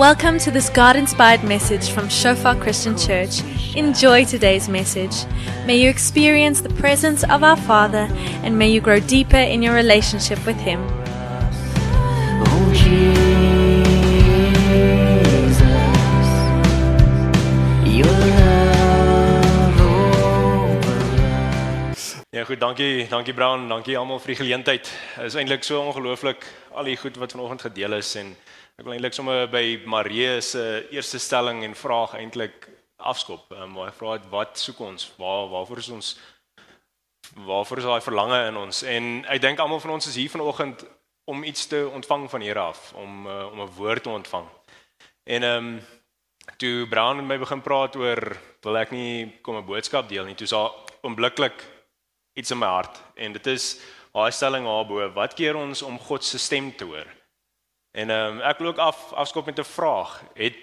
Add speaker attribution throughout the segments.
Speaker 1: Welcome to this God inspired message from Shofar Christian Church. Enjoy today's message. May you experience the presence of our Father and may you grow deeper in your relationship with Him.
Speaker 2: Ja goed, dankie, dankie Brown, dankie almal vir die geleentheid. Is eintlik so ongelooflik al die goed wat vanoggend gedeel is en ek wil eintlik sommer by Marie se eerste stelling en vraag eintlik afskop. Ehm um, waar hy vra wat soek ons? Waar waarvoor is ons waarvoor is daai verlange in ons? En ek dink almal van ons is hier vanoggend om iets te ontvang van Here af, om uh, om 'n woord te ontvang. En ehm um, toe Brown met my begin praat oor wil ek nie kom 'n boodskap deel nie. Toe sa oombliklik iets in my hart en dit is daai stelling daarbo wat keer ons om God se stem te hoor. En ehm um, ek wil ook af afskop met 'n vraag. Het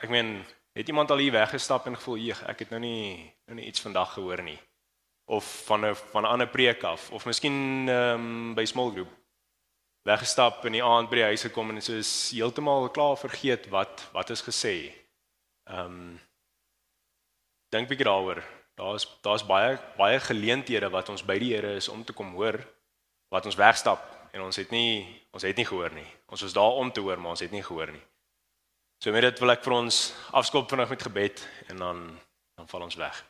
Speaker 2: ek meen het iemand al hier weggestap en gevoel hier ek het nou nie nou nie iets vandag gehoor nie of van 'n van 'n ander preek af of miskien ehm um, by small group weggestap in die aand by die huis gekom en soos heeltemal klaar vergeet wat wat is gesê. Ehm um, dink bietjie daaroor. Daar's daar's baie baie geleenthede wat ons by die Here is om te kom hoor wat ons wegstap en ons het nie ons het nie gehoor nie. Ons was daar om te hoor, maar ons het nie gehoor nie. So met dit wil ek vir ons afskop vanaand met gebed en dan dan val ons weg.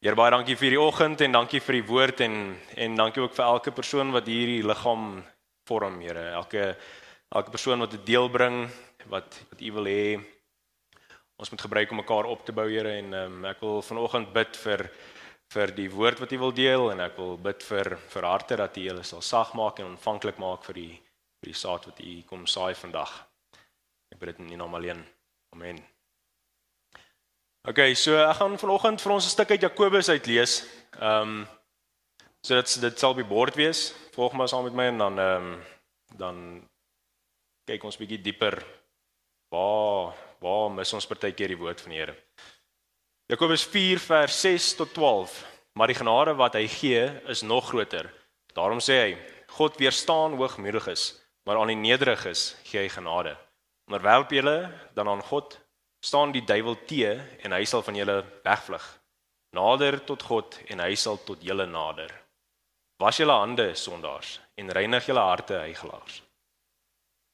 Speaker 2: Here baie dankie vir die oggend en dankie vir die woord en en dankie ook vir elke persoon wat hierdie liggaam vorm, Here. Elke elke persoon wat 'n deel bring wat wat U wil hê ons moet gebruik om mekaar op te bou, Here en um, ek wil vanoggend bid vir vir die woord wat U wil deel en ek wil bid vir vir harte dat U hulle sal sag maak en ontvanklik maak vir die vir die saad wat U kom saai vandag. Ek bid dit in U naam alleen. Amen. Okay, so ek gaan vanoggend vir ons 'n stuk uit Jakobus uitlees. Ehm um, so dit dit sal by bord wees. Volg maar saam met my en dan ehm um, dan kyk ons bietjie dieper waar waar mis ons partykeer die woord van die Here. Jakobus 4 vers 6 tot 12. Maar die genade wat hy gee is nog groter. Daarom sê hy: God weerstaan hoogmoediges, maar aan die nederiges gee hy genade. Onderwerp julle dan aan God, staan die duiwel te en hy sal van julle wegvlug. Nader tot God en hy sal tot julle nader. Was julle hande sondaars en reinig julle harte heiligelaars.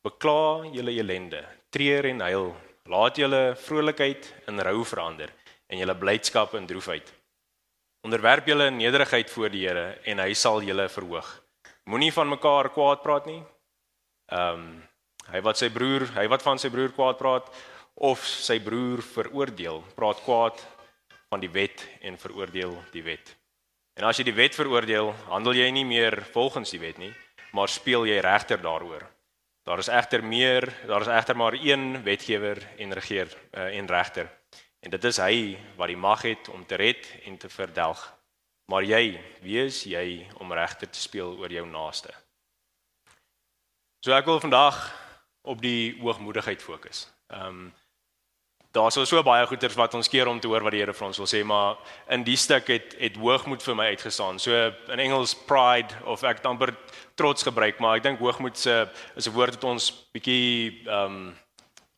Speaker 2: Bekla julle ellende, treur en huil, laat julle vrolikheid in rou verander en julle blydskap in droefheid. Onderwerp julle in nederigheid voor die Here en hy sal julle verhoog. Moenie van mekaar kwaad praat nie. Ehm um, hy wat sy broer, hy wat van sy broer kwaad praat of sy broer veroordeel, praat kwaad van die wet en veroordeel die wet. En as jy die wet veroordeel, handel jy nie meer volgens die wet nie, maar speel jy regter daaroor. Daar is egter meer, daar is egter maar een wetgewer en regeer uh, en regter. En dit is hy wat die mag het om te red en te verdelg. Maar jy, wie is jy om regter te speel oor jou naaste? So ek wil vandag op die hoogmoedigheid fokus. Ehm um, daar is so baie goeters wat ons keer om te hoor wat die Here vir ons wil sê, maar in die stuk het het hoogmoed vir my uitgestaan. So in Engels pride of ek amper trots gebruik, maar ek dink hoogmoed se is 'n woord wat ons bietjie ehm um,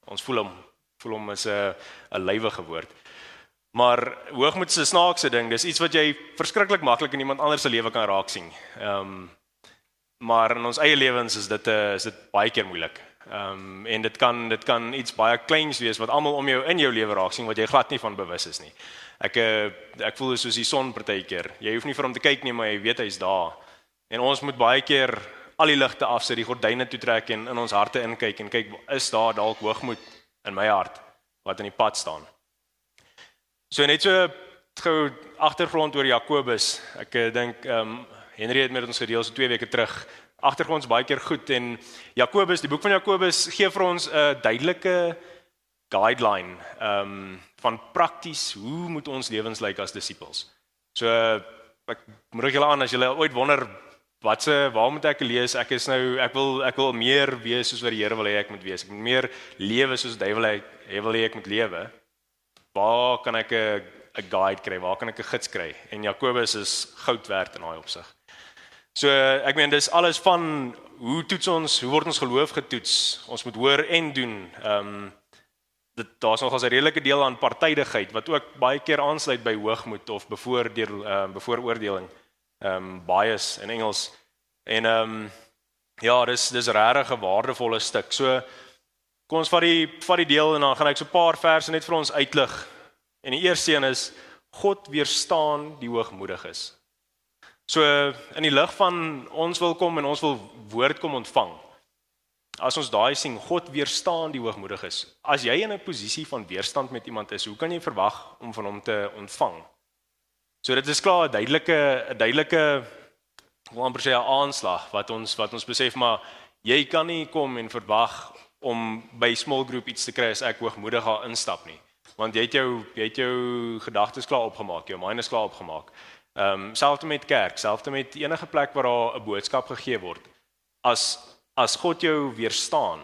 Speaker 2: ons voel hom voel hom is 'n 'n lywige woord. Maar hoogmoed is 'n snaakse ding. Dis iets wat jy verskriklik maklik in iemand anders se lewe kan raak sien. Ehm um, maar in ons eie lewens is dit 'n is dit baie keer moeilik. Ehm um, en dit kan dit kan iets baie kleins wees wat almal om jou in jou lewe raak sien wat jy glad nie van bewus is nie. Ek eh, ek voel soos die son partykeer. Jy hoef nie vir hom te kyk nie, maar jy weet hy's daar. En ons moet baie keer al die ligte afsit, die gordyne toetrek en in ons harte inkyk en kyk is daar dalk hoogmoed in my hart wat in die pad staan. So net so gou agtergrond oor Jakobus. Ek uh, dink ehm um, Henry het met ons gedeel so 2 weke terug. Agtergrond is baie keer goed en Jakobus, die boek van Jakobus gee vir ons 'n duidelike guideline ehm um, van prakties hoe moet ons lewens lyk as disippels. So uh, ek moedig julle aan as julle ooit wonder Wat se waar moet ek lees? Ek is nou ek wil ek wil meer wees soos wat die Here wil hê ek moet wees. Ek moet meer lewe soos die duiwel hy wil hê ek moet lewe. Waar kan ek 'n 'n guide kry? Waar kan ek 'n gids kry? En Jakobus is goud werd in daai opsig. So ek meen dis alles van hoe toets ons, hoe word ons geloof getoets? Ons moet hoor en doen. Ehm um, dit daar's nog 'n redelike deel aan partydigheid wat ook baie keer aansluit by hoogmoed of bevoordeel ehm uh, bevooroordeling. Ehm um, bias in Engels. En ehm um, ja, dis dis regtig 'n waardevolle stuk. So kom ons vat die vat die deel en dan gaan ek so 'n paar verse net vir ons uitlig. En die eerste een is God weerstaan die hoogmoediges. So in die lig van ons wil kom en ons wil woord kom ontvang. As ons daai sien God weerstaan die hoogmoediges. As jy in 'n posisie van weerstand met iemand is, hoe kan jy verwag om van hom te ontvang? So dit is klaar 'n duidelike 'n duidelike hoe amper sê 'n aanslag wat ons wat ons besef maar jy kan nie kom en verwag om by small group iets te kry as ek hoogmoedig gaan instap nie. Want jy het jou jy het jou gedagtes klaar opgemaak jou mind is klaar opgemaak. Ehm um, selfs met kerk selfs met enige plek waar daar 'n boodskap gegee word. As as God jou weerstaan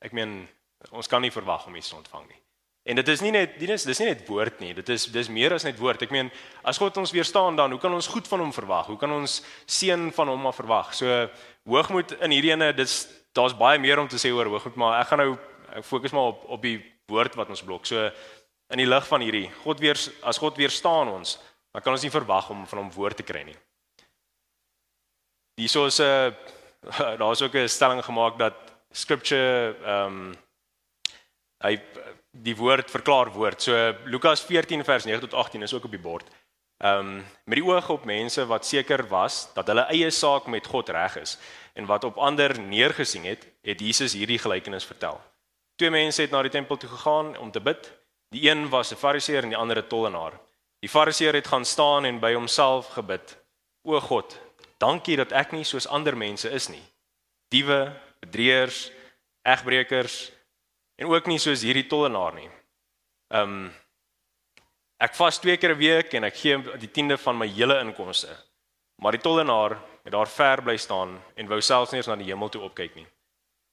Speaker 2: ek meen ons kan nie verwag om iets te ontvang nie En dit is nie net dit is dis nie net woord nie. Dit is dis meer as net woord. Ek meen, as God ons weerstaan dan, hoe kan ons goed van hom verwag? Hoe kan ons seën van hom af verwag? So hoogmoed in hierdie ene, dis daar's baie meer om te sê oor hoogmoed, maar ek gaan nou ek fokus maar op op die woord wat ons blok. So in die lig van hierdie, God weer as God weerstaan ons, dan kan ons nie verwag om van hom woord te kry nie. Hierso is 'n daar's ook 'n stelling gemaak dat scripture ehm um, hy die woord verklaar woord. So Lukas 14 vers 9 tot 18 is ook op die bord. Ehm um, met die oog op mense wat seker was dat hulle eie saak met God reg is en wat op ander neergesien het, het Jesus hierdie gelykenis vertel. Twee mense het na die tempel toe gegaan om te bid. Die een was 'n Fariseer en die ander 'n tollenaar. Die Fariseer het gaan staan en by homself gebid: "O God, dankie dat ek nie soos ander mense is nie. Diewe, bedrieërs, egbreekers, en ook nie soos hierdie tollenaar nie. Ehm um, ek vas twee keer 'n week en ek gee die tiende van my hele inkomste. Maar die tollenaar het daar ver bly staan en wou selfs nie eens na die hemel toe opkyk nie.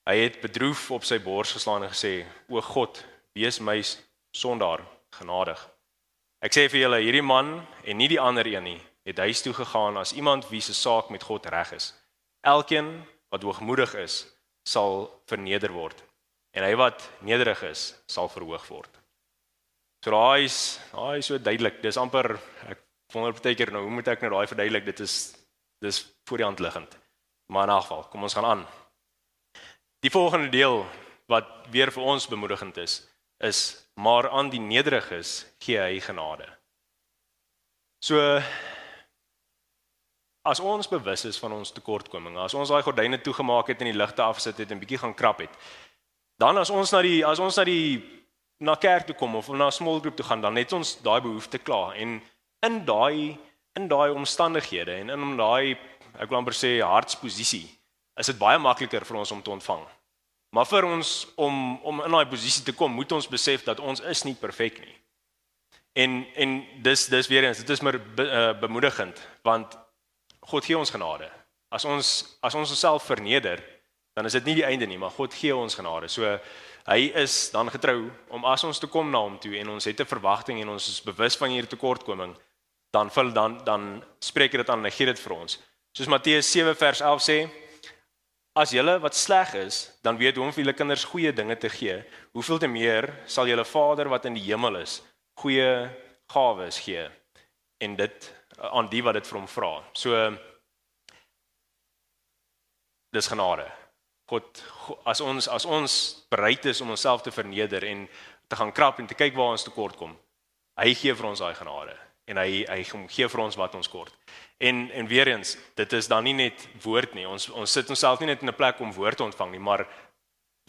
Speaker 2: Hy het bedroef op sy bors geslaan en gesê: "O God, wees my sondaar genadig." Ek sê vir julle, hierdie man en nie die ander een nie, het huis toe gegaan as iemand wie se saak met God reg is. Elkeen wat hoogmoedig is, sal verneder word en hy wat nederig is sal verhoog word. So daai is daai is so duidelik. Dis amper ek wonder baie keer nou hoe moet ek nou daai verduidelik? Dit is dis voor die hand liggend. Maar in geval, kom ons gaan aan. Die volgende deel wat weer vir ons bemoedigend is, is maar aan die nederiges gee hy genade. So as ons bewus is van ons tekortkominge, as ons daai gordyne toegemaak het en die ligte afsit het en bietjie gaan krap het, Dan as ons na die as ons na die na kerk toe kom of na 'n small group toe gaan, dan het ons daai behoefte klaar en in daai in daai omstandighede en in daai ek wil amper sê hartsposisie is dit baie makliker vir ons om te ontvang. Maar vir ons om om in daai posisie te kom, moet ons besef dat ons is nie perfek nie. En en dis dis weer eens, dit is maar be, uh, bemoedigend want God gee ons genade. As ons as ons onsself verneder, dan is dit nie die einde nie, maar God gee ons genade. So hy is dan getrou om as ons toe kom na hom toe en ons het 'n verwagting en ons is bewus van hierdie tekortkoming, dan vul dan dan spreek dit aan en gee dit vir ons. Soos Matteus 7 vers 11 sê, as julle wat sleg is, dan weet hoe om vir julle kinders goeie dinge te gee, hoeveel te meer sal julle Vader wat in die hemel is, goeie gawes gee en dit aan die wat dit vir hom vra. So dis genade. God as ons as ons bereid is om onsself te verneder en te gaan krap en te kyk waar ons tekort kom. Hy gee vir ons daai genade en hy hy gee vir ons wat ons kort. En en weer eens, dit is dan nie net woord nie. Ons ons sit onsself nie net in 'n plek om woord te ontvang nie, maar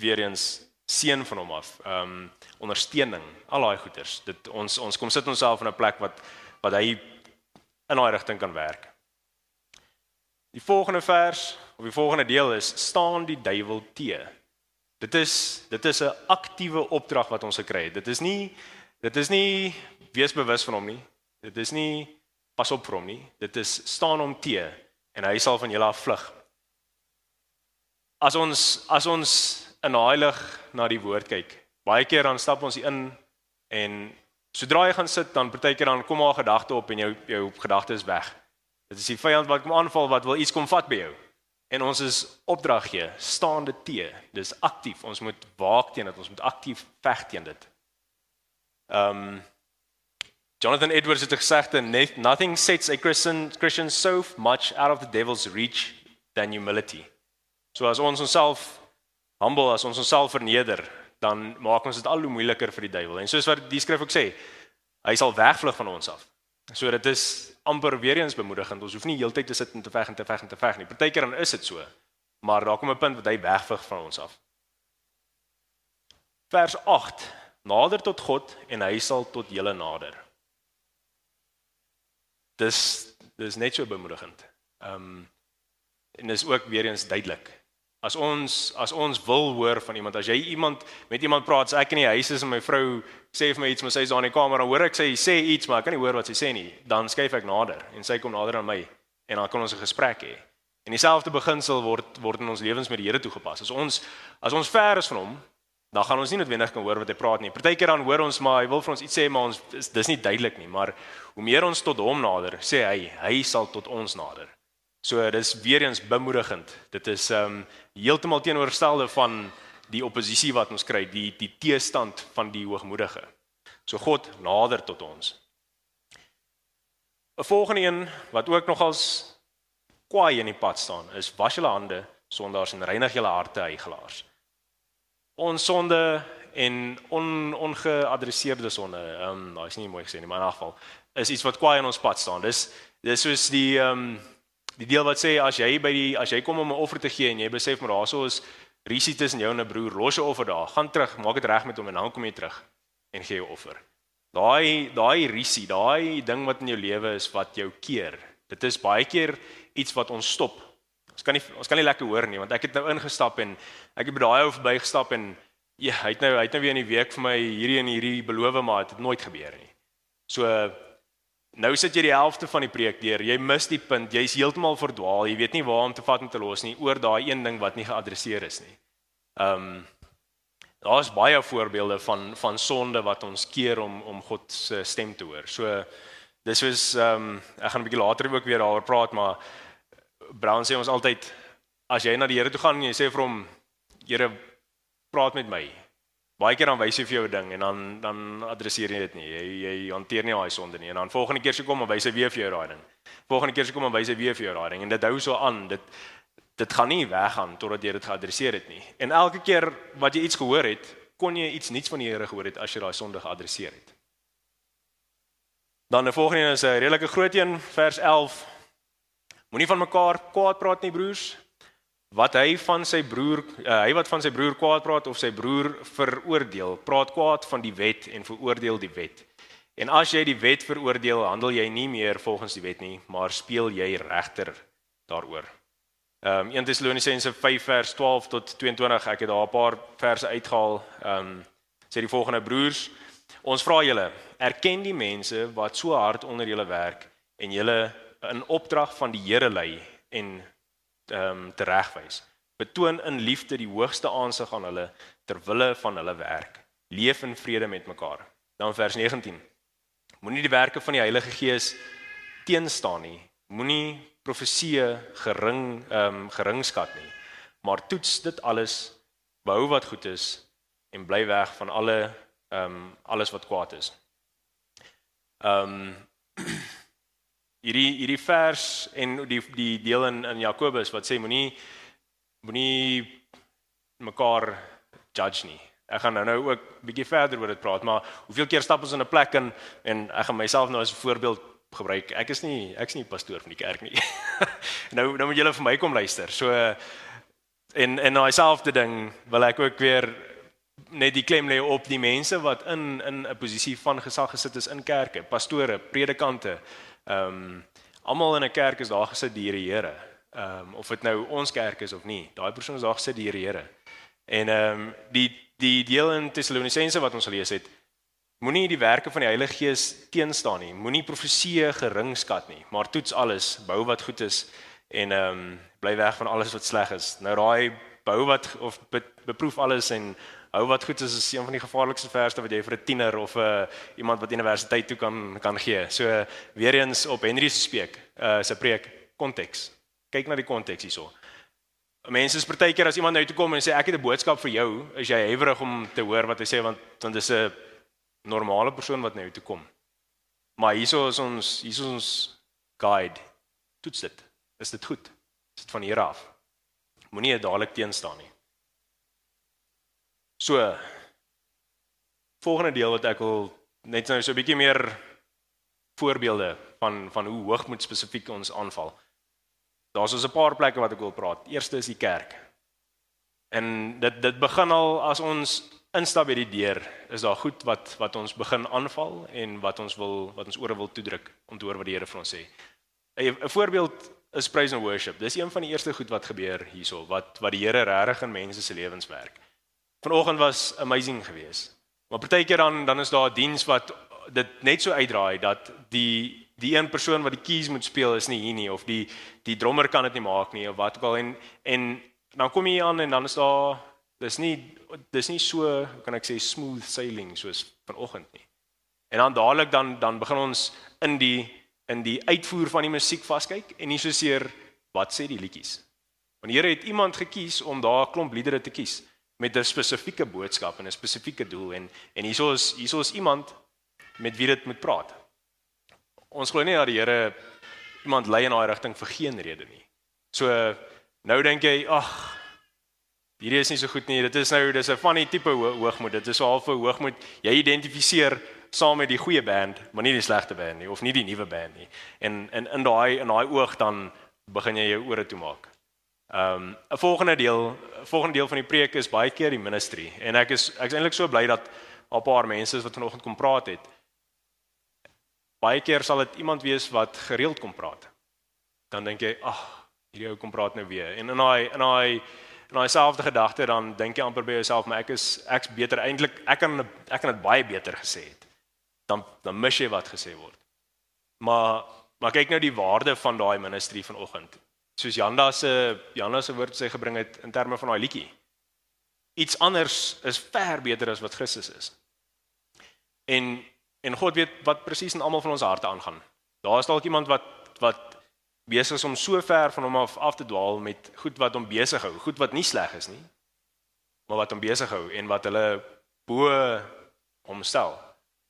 Speaker 2: weer eens seën van hom af. Ehm um, ondersteuning, al daai goeders. Dit ons ons kom sit onsself in 'n plek wat wat hy in daai rigting kan werk. Die volgende vers of die volgende deel is staan die duiwel te. Dit is dit is 'n aktiewe opdrag wat ons gekry het. Dit is nie dit is nie wees bewus van hom nie. Dit is nie pas op vir hom nie. Dit is staan hom te en hy sal van julle af vlug. As ons as ons in heilig na die woord kyk, baie keer dan stap ons in en sodra jy gaan sit dan partykeer dan kom maar 'n gedagte op en jou jou gedagte is weg. Dit is die vyand wat kom aanval wat wil iets kom vat by jou. En ons is opdrag gee, staande te. Dis aktief. Ons moet waak teen dit. Ons moet aktief veg teen dit. Um Jonathan Edwards het gesê that nothing sets a Christian Christian so much out of the devil's reach than humility. So as ons onsself humble, as ons onsself verneder, dan maak ons dit al hoe moeiliker vir die duiwel. En soos wat die skrif ook sê, hy sal wegvlug van ons af. So dit is amper weer eens bemoedigend. Ons hoef nie heeltyd te sit en te veg en te veg en te veg nie. Partykeer dan is dit so. Maar daar kom 'n punt wat hy wegvlug van ons af. Vers 8: Nader tot God en hy sal tot julle nader. Dis dis net so bemoedigend. Ehm um, en dis ook weer eens duidelik. As ons as ons wil hoor van iemand, as jy iemand met iemand praat, sê ek in die huis is en my vrou sê vir my iets, maar sy is daar in die kamer, dan hoor ek sy sê iets, maar ek kan nie hoor wat sy sê nie. Dan skuif ek nader en sy kom nader aan my en dan kan ons 'n gesprek hê. En dieselfde beginsel word word in ons lewens met die Here toegepas. As ons as ons ver is van hom, dan gaan ons nie noodwendig kan hoor wat hy praat nie. Partykeer dan hoor ons maar hy wil vir ons iets sê, maar ons is dis nie duidelik nie, maar hoe meer ons tot hom nader, sê hy, hy sal tot ons nader. So dis weer eens bemoedigend. Dit is ehm um, heeltemal teenoorgestelde van die oppositie wat ons kry, die die teestand van die hoogmoedige. So God nader tot ons. 'n Volgende een wat ook nogals kwaai in die pad staan, is was julle hande sondaars en reinig julle harte eigelaars. Ons sonde en on, ongeadresseerde sonde, ehm um, daai is nie mooi gesê nie, maar in geval is iets wat kwaai in ons pad staan. Dis dis soos die ehm um, Die deel wat sê as jy by die as jy kom om 'n offer te gee en jy besef maar daarso is risie tussen jou en 'n broer, los jou offer daar, gaan terug, maak dit reg met hom en dan kom jy terug en gee jou offer. Daai daai risie, daai ding wat in jou lewe is wat jou keer. Dit is baie keer iets wat ons stop. Ons kan nie ons kan nie lekker hoor nie want ek het nou ingestap en ek het by daai ou verbygestap en ja, hy het nou hy het nou weer in die week vir my hierdie en hierdie beloof maar dit het nooit gebeur nie. So Nou sit jy die helfte van die preek deur. Jy mis die punt. Jy's heeltemal verdwaal. Jy weet nie waar om te vat en te los nie oor daai een ding wat nie geadresseer is nie. Ehm um, daar's baie voorbeelde van van sonde wat ons keer om om God se stem te hoor. So dis soos ehm um, ek gaan 'n bietjie later ook weer daaroor praat, maar Brown sê ons altyd as jy na die Here toe gaan en jy sê vir hom Here praat met my baie keer dan wys hy vir jou 'n ding en dan dan adresseer jy dit nie. Jy jy hanteer nie daai sonde nie. En dan volgende keer se kom en wys hy weer vir jou daai ding. Volgende keer se kom en wys hy weer vir jou daai ding en dit hou so aan. Dit dit gaan nie weggaan totdat jy dit geadresseer het nie. En elke keer wat jy iets gehoor het, kon jy iets nuuts van die Here gehoor het as jy daai sonde geadresseer het. Dan die volgende een is 'n redelike groot een, vers 11. Moenie van mekaar kwaad praat nie, broers wat hy van sy broer uh, hy wat van sy broer kwaad praat of sy broer veroordeel praat kwaad van die wet en veroordeel die wet. En as jy die wet veroordeel handel jy nie meer volgens die wet nie maar speel jy regter daaroor. Um, 1 Tessalonisense 5 vers 12 tot 22 ek het daar 'n paar verse uitgehaal. Um, sê die volgende broers ons vra julle erken die mense wat so hard onder julle werk en julle in opdrag van die Here lei en ehm um, teregwys. Betoon in liefde die hoogste aansig aan hulle ter wille van hulle werk. Leef in vrede met mekaar. Dan vers 19. Moenie die werke van die Heilige Gees teenstaan nie. Moenie profeseë gering ehm um, geringskat nie. Maar toets dit alles, behou wat goed is en bly weg van alle ehm um, alles wat kwaad is. Ehm um, hierdie hierdie vers en die die deel in in Jakobus wat sê moenie moenie mekaar judge nie. Ek gaan nou nou ook bietjie verder oor dit praat, maar hoeveel keer stap ons in 'n plek in en ek gaan myself nou as 'n voorbeeld gebruik. Ek is nie ek's nie pastoor van die kerk nie. nou nou moet julle vir my kom luister. So en en daai selfde ding wil ek ook weer net die klem lê op die mense wat in in 'n posisie van gesag gesit is in kerke, pastore, predikante, Ehm um, almal in 'n kerk is daar gesit deur die Here. Ehm um, of dit nou ons kerk is of nie, daai persoon is daar gesit deur die Here. En ehm um, die die deel in Tessalonisense wat ons gelees het, moenie die werke van die Heilige Gees teenstaan nie. Moenie profeseë geringskat nie, maar toets alles, bou wat goed is en ehm um, bly weg van alles wat sleg is. Nou daai bou wat of be, beproef alles en hou wat goed is is een van die gevaarlikste verse wat jy vir 'n tiener of 'n uh, iemand wat universiteit toe kan kan gee. So weer eens op Henry se spreek, uh se preek konteks. Kyk na die konteks hierso. Mense is partykeer as iemand nou toe kom en sê ek het 'n boodskap vir jou, is jy huiwerig om te hoor wat hy sê want want dis 'n normale persoon wat nou toe kom. Maar hierso is ons hierso is ons guide. Toets dit. Is dit goed? Is dit van hier af? Moenie dadelik teenstaan nie. So volgende deel wat ek wil net nou so 'n bietjie meer voorbeelde van van hoe hoogmoed spesifiek ons aanval. Daar's ons 'n paar plekke wat ek wil praat. Eerste is die kerk. En dit dit begin al as ons instap by die deur, is daar goed wat wat ons begin aanval en wat ons wil wat ons ore wil toedruk om te hoor wat die Here vir ons sê. 'n voorbeeld is praise and worship. Dis een van die eerste goed wat gebeur hierso wat wat die Here regtig in mense se lewens werk. Vanoggend was amazing geweest. Maar partykeer dan dan is daar 'n diens wat dit net so uitdraai dat die die een persoon wat die keys moet speel is nie hier nie of die die drummer kan dit nie maak nie of wat ook al en en dan kom jy aan en dan is daar dis nie dis nie so kan ek sê smooth sailing soos vanoggend nie. En dan dadelik dan dan begin ons in die in die uitvoer van die musiek vaskyk en nie so seer wat sê die liedjies. Want die Here het iemand gekies om daar 'n klomp liedere te kies met 'n spesifieke boodskap en 'n spesifieke doel en en hieso is hieso is iemand met wie dit moet praat. Ons glo nie dat die Here iemand lei in daai rigting vir geen rede nie. So nou dink jy, ag, hierdie is nie so goed nie. Dit is nou dis 'n funny tipe ho hoogmoed. Dit is so half 'n hoogmoed. Jy identifiseer saam met die goeie band, maar nie die slegte band nie of nie die nuwe band nie. En in in daai in daai oog dan begin jy jou ore toemaak. Ehm um, 'n volgende deel, volgende deel van die preek is baie keer die ministry en ek is ek is eintlik so bly dat 'n paar mense wat vanoggend kom praat het. Baie keer sal dit iemand wees wat gereeld kom praat. Dan dink jy, ag, hierdie ou kom praat nou weer. En in daai in daai in daai selfde gedagte dan dink jy amper by jouself, maar ek is ek's beter eintlik ek kan ek kan dit baie beter gesê het. Dan dan mis jy wat gesê word. Maar maar kyk nou die waarde van daai ministry vanoggend soos Janda se Janda se woord sê gebring het in terme van daai liedjie. Iets anders is ver beter as wat Christus is. En en God weet wat presies in almal van ons harte aangaan. Daar is dalk iemand wat wat besig is om so ver van hom af af te dwaal met goed wat hom besig hou, goed wat nie sleg is nie, maar wat hom besig hou en wat hulle bo homstel.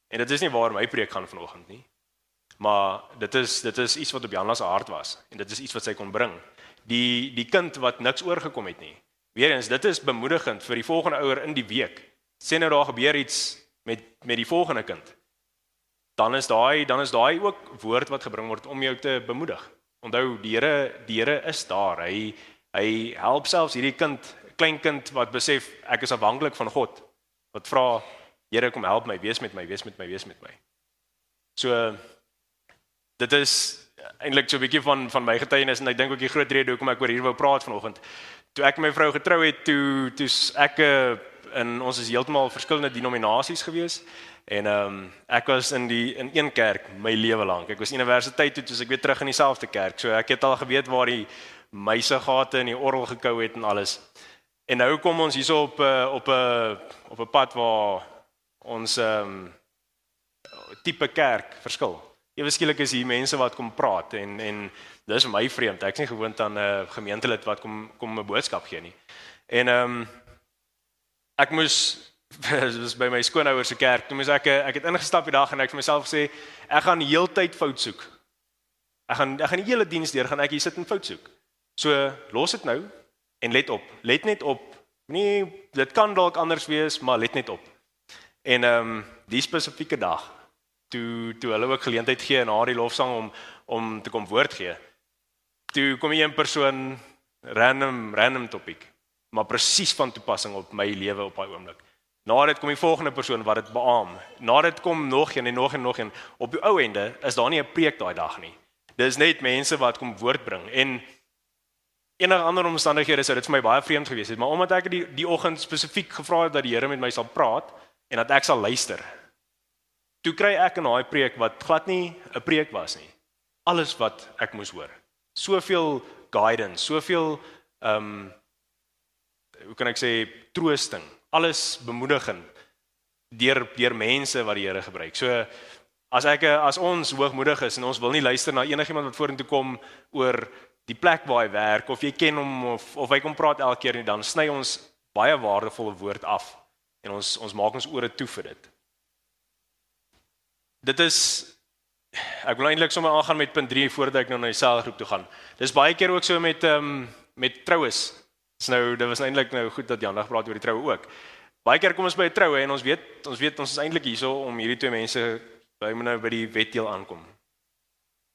Speaker 2: En dit is nie waar my preek gaan vanoggend nie. Maar dit is dit is iets wat op Janna se hart was en dit is iets wat sy kon bring. Die die kind wat niks oorgekom het nie. Weerens dit is bemoedigend vir die volgende ouer in die week. Sê nou daar gebeur iets met met die volgende kind. Dan is daai dan is daai ook woord wat gebring word om jou te bemoedig. Onthou die Here die Here is daar. Hy hy help selfs hierdie kind, klein kind wat besef ek is afhanklik van God. Wat vra Here kom help my, wees met my, wees met my, wees met my. So dit is eintlik so 'n bietjie van van my getuienis en ek dink ook die groot rede hoekom ek oor hier wou praat vanoggend. Toe ek my vrou getrou het, toe toe's ek eh, in ons is heeltemal verskillende denominasies gewees en ehm um, ek was in die in een kerk my lewe lank. Ek was universiteit toe, toe ek weer terug in dieselfde kerk. So ek het al geweet waar die meisegate in die orgel gekou het en alles. En nou kom ons hierso op eh, op 'n eh, op 'n pad waar ons ehm um, tipe kerk verskil. Ewe skielik is hier mense wat kom praat en en dis my vreemd. Ek's nie gewoond aan 'n uh, gemeentelid wat kom kom 'n boodskap gee nie. En ehm um, ek moes dis by my skoonouers se kerk. Toe moes ek ek het ingestap die dag en ek vir myself gesê ek gaan heeltyd fout soek. Ek gaan ek gaan die hele diens deur gaan ek hier sit en fout soek. So los dit nou en let op. Let net op. Nee, dit kan dalk anders wees, maar let net op. En ehm um, die spesifieke dag toe toe hulle ook geleentheid gee na die lofsang om om te kom woord gee. Toe kom 'n een persoon random random topik, maar presies van toepassing op my lewe op daai oomblik. Na dit kom die volgende persoon wat dit beamoen. Na dit kom nog een en nog en nog een. Op die ou ende is daar nie 'n preek daai dag nie. Dis net mense wat kom woord bring en enige ander omstandighede sou dit vir my baie vreemd gewees het, maar omdat ek die die oggend spesifiek gevra het dat die Here met my sal praat en dat ek sal luister, toe kry ek in daai preek wat glad nie 'n preek was nie. Alles wat ek moes hoor. Soveel guidance, soveel ehm um, hoe kan ek sê troosting. alles bemoedigend deur deur mense wat die Here gebruik. So as ek as ons hoogmoedig is en ons wil nie luister na enigiemand wat vorentoe kom oor die plek waar hy werk of jy ken hom of of hy kom praat elke keer nie, dan sny ons baie waardevolle woord af en ons ons maak ons ore toe vir dit. Dit is ek wil eintlik sommer aangaan met punt 3 voordat ek nou na die selgroep toe gaan. Dis baie keer ook so met ehm um, met troues. Dis nou dit was eintlik nou goed dat Jan dag praat oor die troue ook. Baie keer kom ons by 'n troue en ons weet ons weet ons is eintlik hierso om hierdie twee mense by nou by die wetdeel aankom.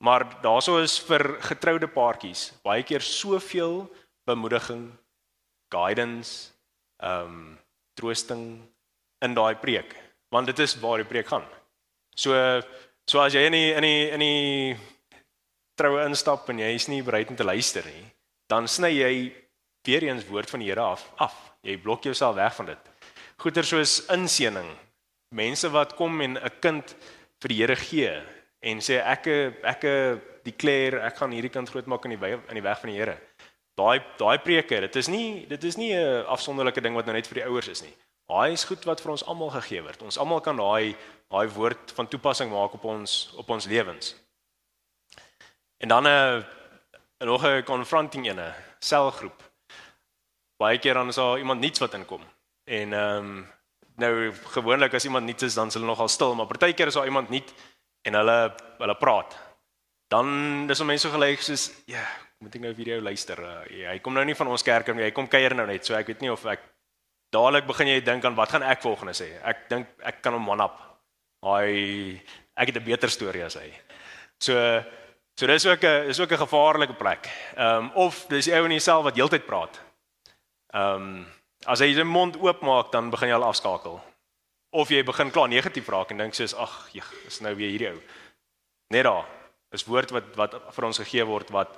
Speaker 2: Maar daaroor is vir getroude paartjies baie keer soveel bemoediging, guidance, ehm um, troosting in daai preek, want dit is waar die preek gaan. So so as jy in die in die in die troue instap en jy is nie bereid om te luister nie, dan sny jy weer eens woord van die Here af af. Jy blok jouself weg van dit. Goeie soos inseëning. Mense wat kom en 'n kind vir die Here gee en sê ek ek declare ek gaan hierdie kind grootmaak in die in die weg van die Here. Daai daai preke, dit is nie dit is nie 'n afsonderlike ding wat nou net vir die ouers is nie. Daai is goed wat vir ons almal gegee word. Ons almal kan daai daai woord van toepassing maak op ons op ons lewens. En dan 'n nog 'n confronting ene, selgroep. Baie keer dan is daar iemand niets wat inkom. En ehm um, nou gewoonlik as iemand niets is dan is hulle nogal stil, maar partykeer is daar iemand nie en hulle hulle praat. Dan dis om mense gelyk soos ja, moet ek nou vir jou luister. Uh, ja, hy kom nou nie van ons kerk nie, hy kom kuier nou net. So ek weet nie of ek dadelik begin jy dink aan wat gaan ek volgende sê. Ek dink ek kan hom man op. Hy ek het 'n beter storie as hy. So so dis ook 'n is ook 'n gevaarlike plek. Ehm um, of dis die ou in jouself wat heeltyd praat. Ehm um, as hy sy mond oop maak dan begin jy al afskakel of jy begin klaar negatief raak en dink soos ag, jy is nou weer hierdie ou. Net daar. Is woord wat wat vir ons gegee word wat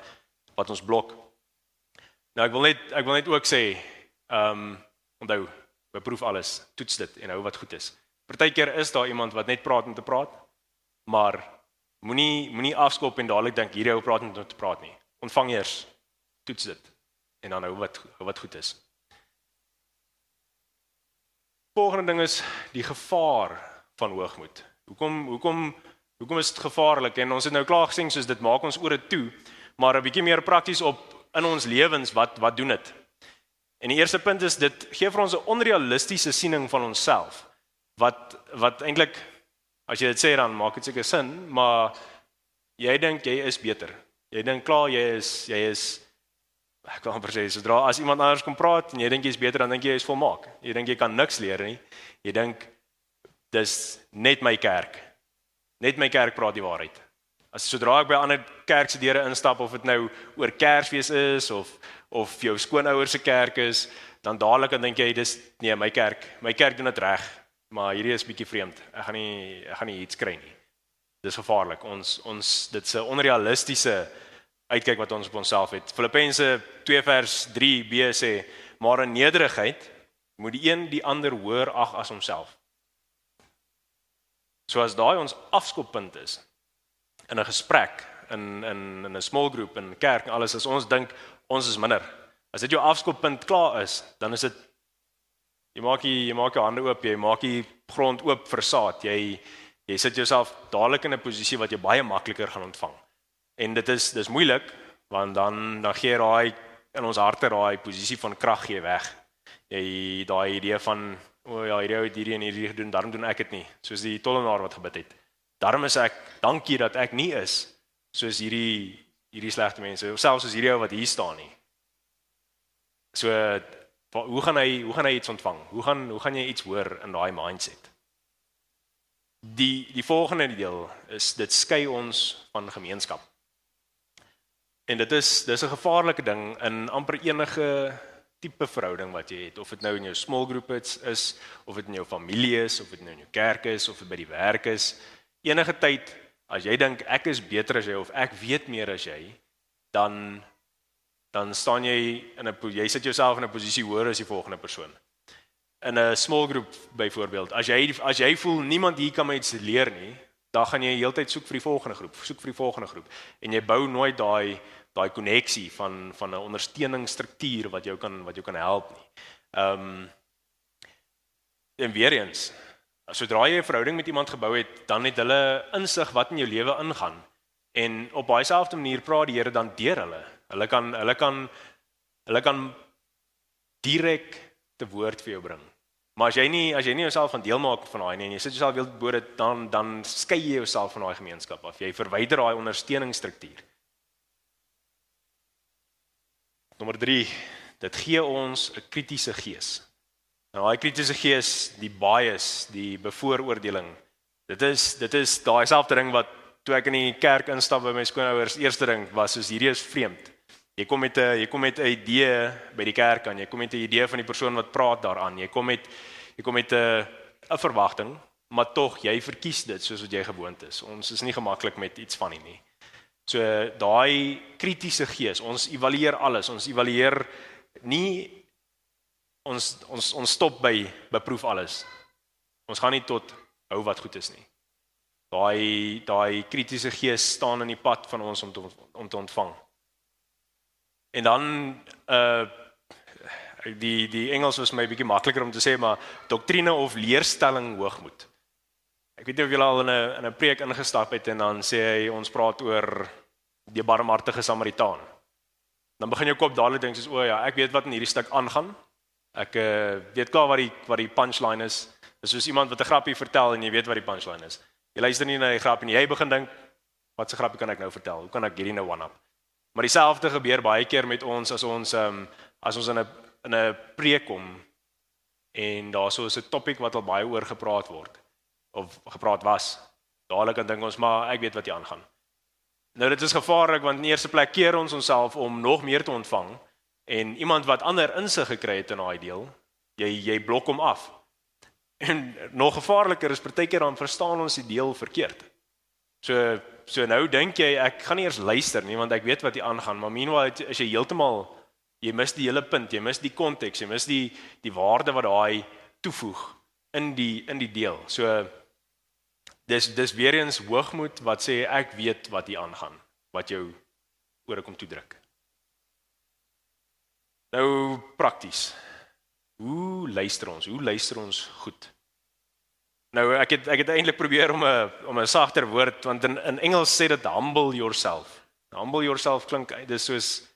Speaker 2: wat ons blok. Nou ek wil net ek wil net ook sê, ehm um, onthou, beproef alles, toets dit en hou wat goed is. Partykeer is daar iemand wat net praat om te praat, maar moenie moenie afskop en dadelik dink hierdie ou praat net om te praat nie. Ontvang eers, toets dit en dan hou wat wat goed is volgende ding is die gevaar van hoogmoed. Hoekom hoekom hoekom is dit gevaarlik? En ons het nou klaar gesien soos dit maak ons ore toe, maar 'n bietjie meer prakties op in ons lewens wat wat doen dit? En die eerste punt is dit gee vir ons 'n onrealistiese siening van onsself. Wat wat eintlik as jy dit sê dan maak dit seker sin, maar jy dink jy is beter. Jy dink klaar jy is jy is ek kan amper sê sodra as iemand anders kom praat en jy dink jy's beter dan dink jy jy's volmaak. Jy dink jy kan niks leer nie. Jy dink dis net my kerk. Net my kerk praat die waarheid. As sodra ek by ander kerk se deure instap of dit nou oor Kersfees is of of jou skoonouers se kerk is, dan dadelik dan dink jy dis nee, my kerk, my kerk doen dit reg, maar hierdie is bietjie vreemd. Ek gaan nie ek gaan nie iets kry nie. Dis gevaarlik. Ons ons dit's 'n onrealistiese uitkyk wat ons op onsself het. Filippense 2 vers 3b sê: "Maar in nederigheid moet die een die ander hoër ag as homself." So as daai ons afskoppunt is in 'n gesprek, in in in 'n small group in kerk en alles as ons dink ons is minder. As dit jou afskoppunt klaar is, dan is dit jy maak jy, jy maak jou hande oop, jy maak die grond oop vir saad. Jy jy sit jouself dadelik in 'n posisie wat jy baie makliker gaan ontvang. En dit is dis moeilik want dan dan gee raai in ons harte raai posisie van krag gee weg. Jy daai idee van o oh ja, hierdie ou het hierdie en hierdie gedoen, daarom doen ek dit nie, soos die tollenaar wat gebid het. Daarom is ek dankie dat ek nie is soos hierdie hierdie slegte mense, selfs soos hierdie ou wat hier staan nie. So hoe gaan hy hoe gaan hy iets ontvang? Hoe gaan hoe gaan jy iets hoor in daai mindset? Die die volgende deel is dit skei ons van gemeenskap. En dit is dis 'n gevaarlike ding in amper enige tipe verhouding wat jy het, of dit nou in jou small group is, is of dit in jou familie is, of dit nou in jou kerk is of dit by die werk is. Enige tyd as jy dink ek is beter as jy of ek weet meer as jy, dan dan staan jy in 'n jy sit jouself in 'n posisie hoër as die volgende persoon. In 'n small group byvoorbeeld, as jy as jy voel niemand hier kan my iets leer nie, dan gaan jy heeltyd soek vir die volgende groep, soek vir die volgende groep en jy bou nooit daai daai koneksie van van 'n ondersteuningsstruktuur wat jou kan wat jou kan help nie. Ehm um, en weer eens, sodra jy 'n verhouding met iemand gebou het, dan het hulle insig wat in jou lewe ingaan. En op baie selfde manier praat die Here dan deur hulle. Hulle kan hulle kan hulle kan direk te woord vir jou bring. Maar as jy nie as jy nie jouself van deel maak van daai nie en jy sit jouself wil bo dit dan dan skei jy jouself van daai gemeenskap af. Jy verwyder daai ondersteuningsstruktuur. Nommer 3, dit gee ons 'n kritiese gees. Nou daai kritiese gees, die bias, die bevooroordeling. Dit is dit is daai selfde ding wat toe ek in die kerk instap by my skoonouers, eerste ding was soos hierdie is vreemd. Jy kom met 'n jy kom met 'n idee by die kerk aan. Jy kom met 'n idee van die persoon wat praat daaraan. Jy kom met jy kom met 'n 'n verwagting, maar tog jy verkies dit soos wat jy gewoond is. Ons is nie gemaklik met iets van nie. So daai kritiese gees, ons evalueer alles. Ons evalueer nie ons ons ons stop by beproef alles. Ons gaan nie tot hou wat goed is nie. Daai daai kritiese gees staan in die pad van ons om te, om te ontvang. En dan uh die die Engels was my bietjie makliker om te sê maar doktrine of leerstelling hoogmoed. Ek weet nie of julle al in 'n in 'n preek ingestap het en dan sê hy ons praat oor die barmhartige Samaritaan. Dan begin jou kop dadelik dink soos o ja, ek weet wat in hierdie stuk aangaan. Ek uh weet klaar wat die wat die punchline is. Dis soos iemand wat 'n grappie vertel en jy weet wat die punchline is. Jy luister nie na die grap nie. Jy begin dink wat se grappie kan ek nou vertel? Hoe kan ek hierdie nou one up? Maar dieselfde gebeur baie keer met ons as ons ehm um, as ons in 'n in 'n preek kom en daar sou 'n topik wat al baie oor gepraat word of gepraat was. Dadelik dan dink ons maar ek weet wat hier aangaan. Nou dit is gevaarlik want in eerste plek keer ons onsself om nog meer te ontvang en iemand wat ander insig gekry het in daai deel, jy jy blok hom af. En nog gevaarliker is partykeer dan verstaan ons die deel verkeerd. So so nou dink jy ek gaan nie eers luister nie want ek weet wat hier aangaan, maar meanwhile as jy heeltemal jy mis die hele punt, jy mis die konteks, jy mis die die waarde wat daai toevoeg in die in die deel. So dis dis weer eens hoogmoed wat sê ek weet wat hier aangaan, wat jou oor kom toedruk. Nou prakties. Hoe luister ons? Hoe luister ons goed? Nou ek het ek het eintlik probeer om 'n om 'n sagter woord want in in Engels sê dit humble yourself. Humble yourself klink dis soos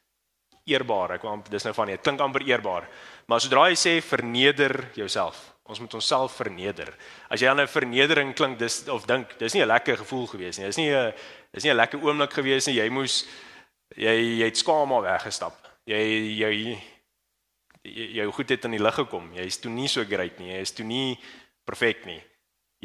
Speaker 2: eerbaar. Ek wou dis nou van dit klink amper eerbaar. Maar sodra jy sê verneder jouself, ons moet onsself verneder. As jy aan 'n vernedering klink dis of dink, dis nie 'n lekker gevoel gewees nie. Dis nie 'n dis nie 'n lekker oomblik gewees nie. Jy moes jy jy het skaam maar weggestap. Jy jy jy goed het in die lig gekom. Jy is toe nie so great nie. Jy is toe nie perfek nie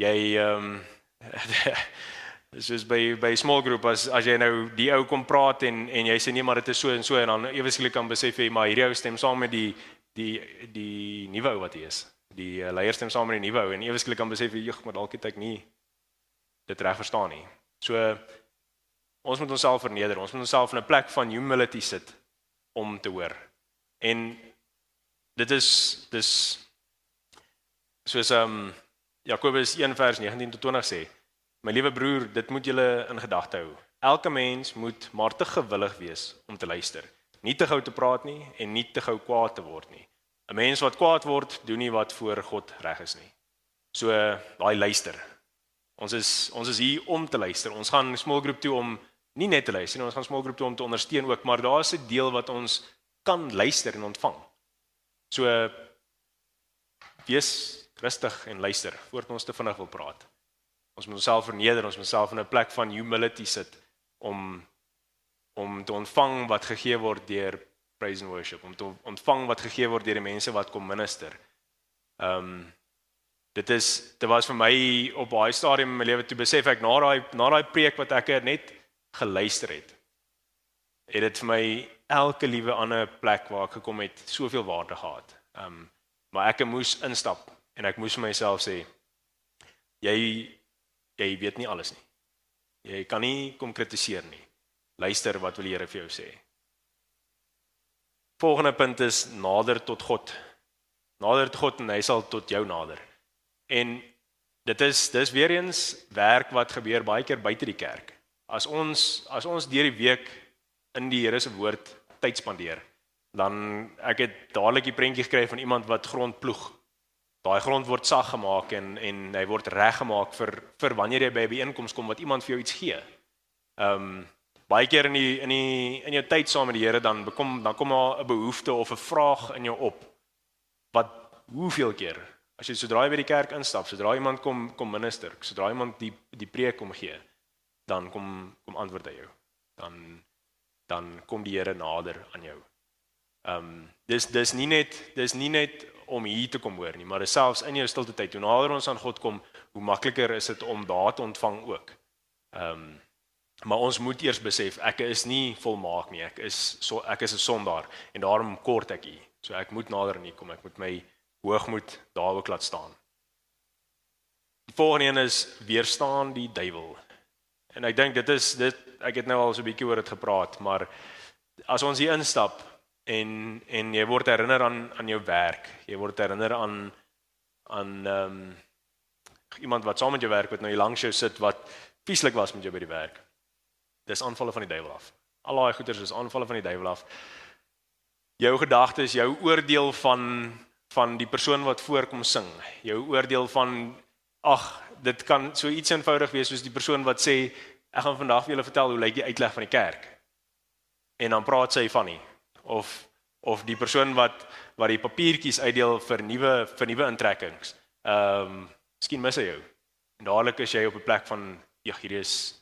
Speaker 2: jy ehm um, soos by by small group as as jy nou die ou kom praat en en jy sê nee maar dit is so en so en dan ewe skielik kan besef jy maar hierdie ou stem saam met die die die nuwe ou wat hy is. Die uh, leier stem saam met die nuwe ou en ewe skielik kan besef jy maar dalk het ek nie dit reg verstaan nie. So ons moet onsself verneder. Ons moet onsself in 'n plek van humility sit om te hoor. En dit is dis soos ehm um, Jakobus 1 vers 19 tot 20 sê: My liewe broer, dit moet julle in gedagte hou. Elke mens moet maar te gewillig wees om te luister, nie te gou te praat nie en nie te gou kwaad te word nie. 'n Mens wat kwaad word, doen nie wat voor God reg is nie. So daai luister. Ons is ons is hier om te luister. Ons gaan small group toe om nie net te luister nie, ons gaan small group toe om te ondersteun ook, maar daar's 'n deel wat ons kan luister en ontvang. So wees rustig en luister voordat ons te vinnig wil praat. Ons moet onsself verneder, ons moet onsself in 'n plek van humility sit om om te ontvang wat gegee word deur praise and worship, om te ontvang wat gegee word deur die mense wat kom minister. Ehm um, dit is dit was vir my op baie stadium in my lewe toe besef ek na daai na daai preek wat ek net geluister het. Het dit vir my elke liewe ander plek waar ek gekom het soveel waarde gehad. Ehm um, maar ek moes instap en ek moes vir myself sê jy jy weet nie alles nie. Jy kan nie kom kritiseer nie. Luister wat wil die Here vir jou sê. Volgende punt is nader tot God. Nader tot God en hy sal tot jou nader. En dit is dis weer eens werk wat gebeur baie keer buite die kerk. As ons as ons deur die week in die Here se woord tyd spandeer, dan ek het dadelik die prentjie gekry van iemand wat grond ploeg daai grond word sag gemaak en en hy word reggemaak vir vir wanneer jy by 'n byeenkoms kom wat iemand vir jou iets gee. Ehm um, baie keer in die in die in jou tyd saam met die Here dan bekom dan kom daar 'n behoefte of 'n vraag in jou op. Wat hoeveel keer as jy sodra jy by die kerk instap, sodra iemand kom kom minister, sodra iemand die die preek kom gee, dan kom kom antwoord hy jou. Dan dan kom die Here nader aan jou. Ehm um, dis dis nie net dis nie net om hier te kom hoor nie, maar selfs in jou stilte tyd, hoe nader ons aan God kom, hoe makliker is dit om daar te ontvang ook. Ehm um, Maar ons moet eers besef ek is nie volmaak nie. Ek is so ek is 'n sondaar en daarom kort ek hier. So ek moet nader aan U kom. Ek moet my hoogmoed daar ook laat staan. Die volgende een is weerstaan die duiwel. En ek dink dit is dit ek het nou al so 'n bietjie oor dit gepraat, maar as ons hier instap en en jy word herinner aan aan jou werk. Jy word herinner aan aan ehm um, iemand wat saam met jou werk wat nou hier langs jou sit wat vieslik was met jou by die werk dis aanvalle van die duiwel af. Al daai goeters is aanvalle van die duiwel af. Jou gedagtes, jou oordeel van van die persoon wat voorkom sing. Jou oordeel van ag, dit kan so iets eenvoudig wees soos die persoon wat sê ek gaan vandag vir julle vertel hoe lyk die uitleg van die kerk. En dan praat sy van nie of of die persoon wat wat die papiertjies uitdeel vir nuwe vir nuwe intrekkings. Ehm, um, miskien mis hy jou. En dadelik is jy op 'n plek van ja, hierdie is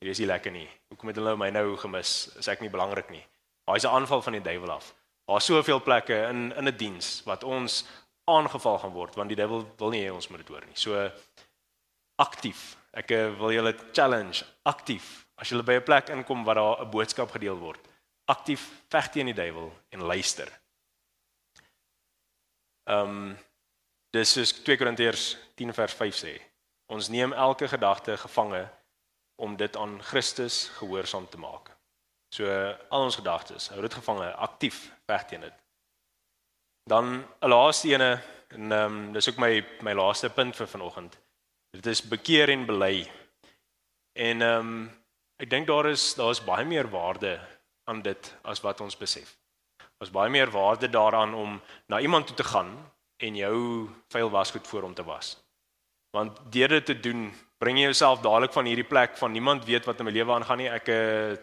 Speaker 2: Hier is nie lekker nie. Hoekom het hulle my nou gemis? Is ek nie belangrik nie? Daai is 'n aanval van die duiwel af. Daar's soveel plekke in in 'n diens wat ons aangeval gaan word want die duiwel wil nie hê ons moet dit hoor nie. So aktief. Ek eh, wil julle challenge aktief. As julle by 'n plek inkom waar daar 'n boodskap gedeel word, aktief veg teen die duiwel en luister. Ehm um, dis is 2 Korintiërs 10 vers 5 sê. Ons neem elke gedagte gevange om dit aan Christus gehoorsaam te maak. So al ons gedagtes, hou dit gevange, aktief veg teen dit. Dan 'n laaste ene en ehm um, dis ook my my laaste punt vir vanoggend. Dit is bekeer en bely. En ehm um, ek dink daar is daar's baie meer waarde aan dit as wat ons besef. Ons baie meer waarde daaraan om na iemand toe te gaan en jou vuil wasgoed voor hom te was. Want deur dit te doen, bring jy jouself dadelik van hierdie plek van niemand weet wat in my lewe aangaan nie. Ek eh,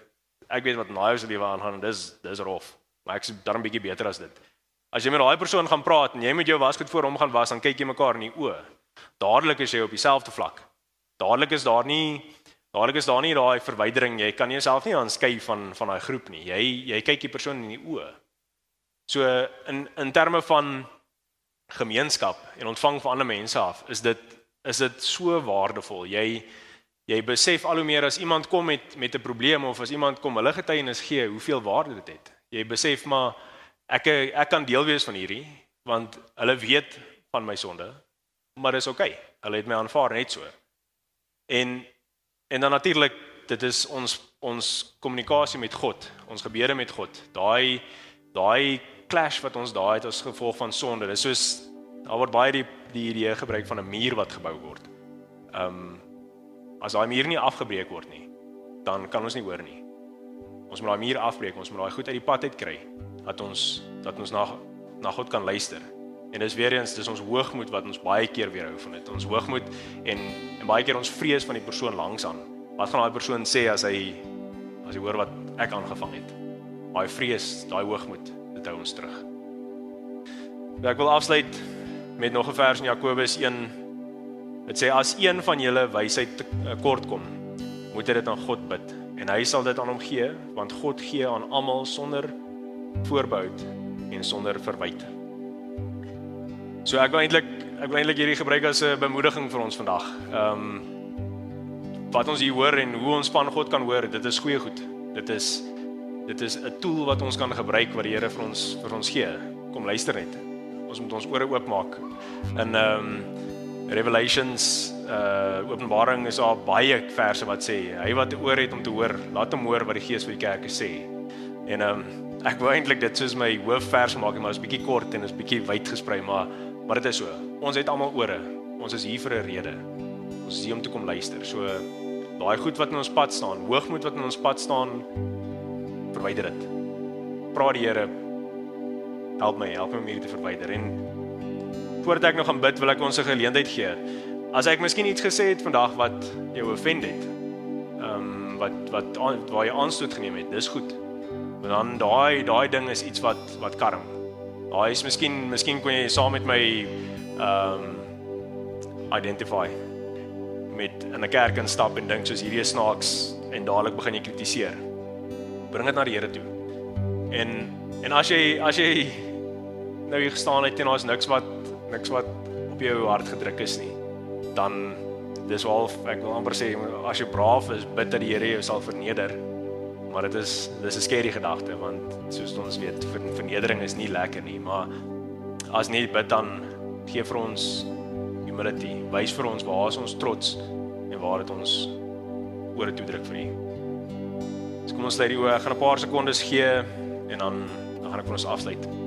Speaker 2: ek weet wat in se lewe aangaan en dis dis rof. Maar ek is dan 'n bietjie beter as dit. As jy met daai persoon gaan praat en jy met jou wasgoed voor hom gaan was, dan kyk jy mekaar in die oë. Dadelik is jy op dieselfde vlak. Dadelik is daar nie dadelik is daar nie daai verwydering. Jy kan jouself nie aanskei van van daai groep nie. Jy jy kyk die persoon in die oë. So in in terme van gemeenskap en ontvang van ander mense af, is dit is dit so waardevol. Jy jy besef al hoe meer as iemand kom met met 'n probleem of as iemand kom hulle getuienis gee, hoeveel waarde dit het. Jy besef maar ek ek kan deel wees van hierdie want hulle weet van my sonde. Maar dis. Okay. Hulle het my aanvaar net so. En en dan natuurlik dit is ons ons kommunikasie met God, ons gebede met God. Daai daai clash wat ons daai het as gevolg van sonde. Dis soos daar word baie die die idee gebruik van 'n muur wat gebou word. Ehm um, as daai muur nie afgebreek word nie, dan kan ons nie hoor nie. Ons moet daai muur afbreek, ons moet daai goed uit die pad uit kry dat ons dat ons na na God kan luister. En dis weer eens dis ons hoogmoed wat ons baie keer weerhou van dit. Ons hoogmoed en en baie keer ons vrees van die persoon langs aan. Wat gaan daai persoon sê as hy as hy hoor wat ek aangevang het? Daai vrees, daai hoogmoed, dit hou ons terug. Ja, ek wil afsluit met nog 'n vers in Jakobus 1. Dit sê as een van julle wysheid eh, kort kom, moet hy dit aan God bid en hy sal dit aan hom gee, want God gee aan almal sonder voorbehou en sonder verwyte. So ek wil eintlik ek wil eintlik hierdie gebruik as 'n bemoediging vir ons vandag. Ehm um, wat ons hier hoor en hoe ons van God kan hoor, dit is goeie goed. Dit is dit is 'n tool wat ons kan gebruik wat die Here vir ons vir ons gee. Kom luister net ons moet ons ore oopmaak. In ehm um, Revelations uh Openbaring is daar baie verse wat sê hy wat oor het om te hoor, laat hom hoor wat die Gees vir die kerke sê. En ehm um, ek wou eintlik dit soos my hoofvers maak, maar dit is bietjie kort en is bietjie wyd gesprei, maar maar dit is so. Ons het almal ore. Ons is hier vir 'n rede. Ons is hier om te kom luister. So daai goed wat in ons pad staan, hoogmoed wat in ons pad staan, verwyder dit. Praat die Here help my, help my om hierdie te verwyder en voordat ek nog gaan bid, wil ek ons 'n geleentheid gee. As ek miskien iets gesê het vandag wat jou offend het. Ehm um, wat wat waar jy aanstoot geneem het, dis goed. Dan daai daai ding is iets wat wat karm. Daai is miskien miskien kon jy saam met my ehm um, identify met in 'n kerk instap en dink soos hierdie is snaaks en dadelik begin jy kritiseer. Bring dit na die Here toe. En en as jy as jy nou hier gestaan het en daar's niks wat niks wat op jou hart gedruk is nie, dan dis wel ek wil amper sê as jy braaf is, bid dat die Here jou sal verneder. Maar dit is dis 'n skerry gedagte want soos ons weet, ver- vernedering is nie lekker nie, maar as nie bid dan gee vir ons humility. Wys vir ons waar is ons trots en waar het ons oor toe druk vir U. So kom ons sluit die oë. Gaan 'n paar sekondes gee en dan dan gaan ek vir ons afsluit.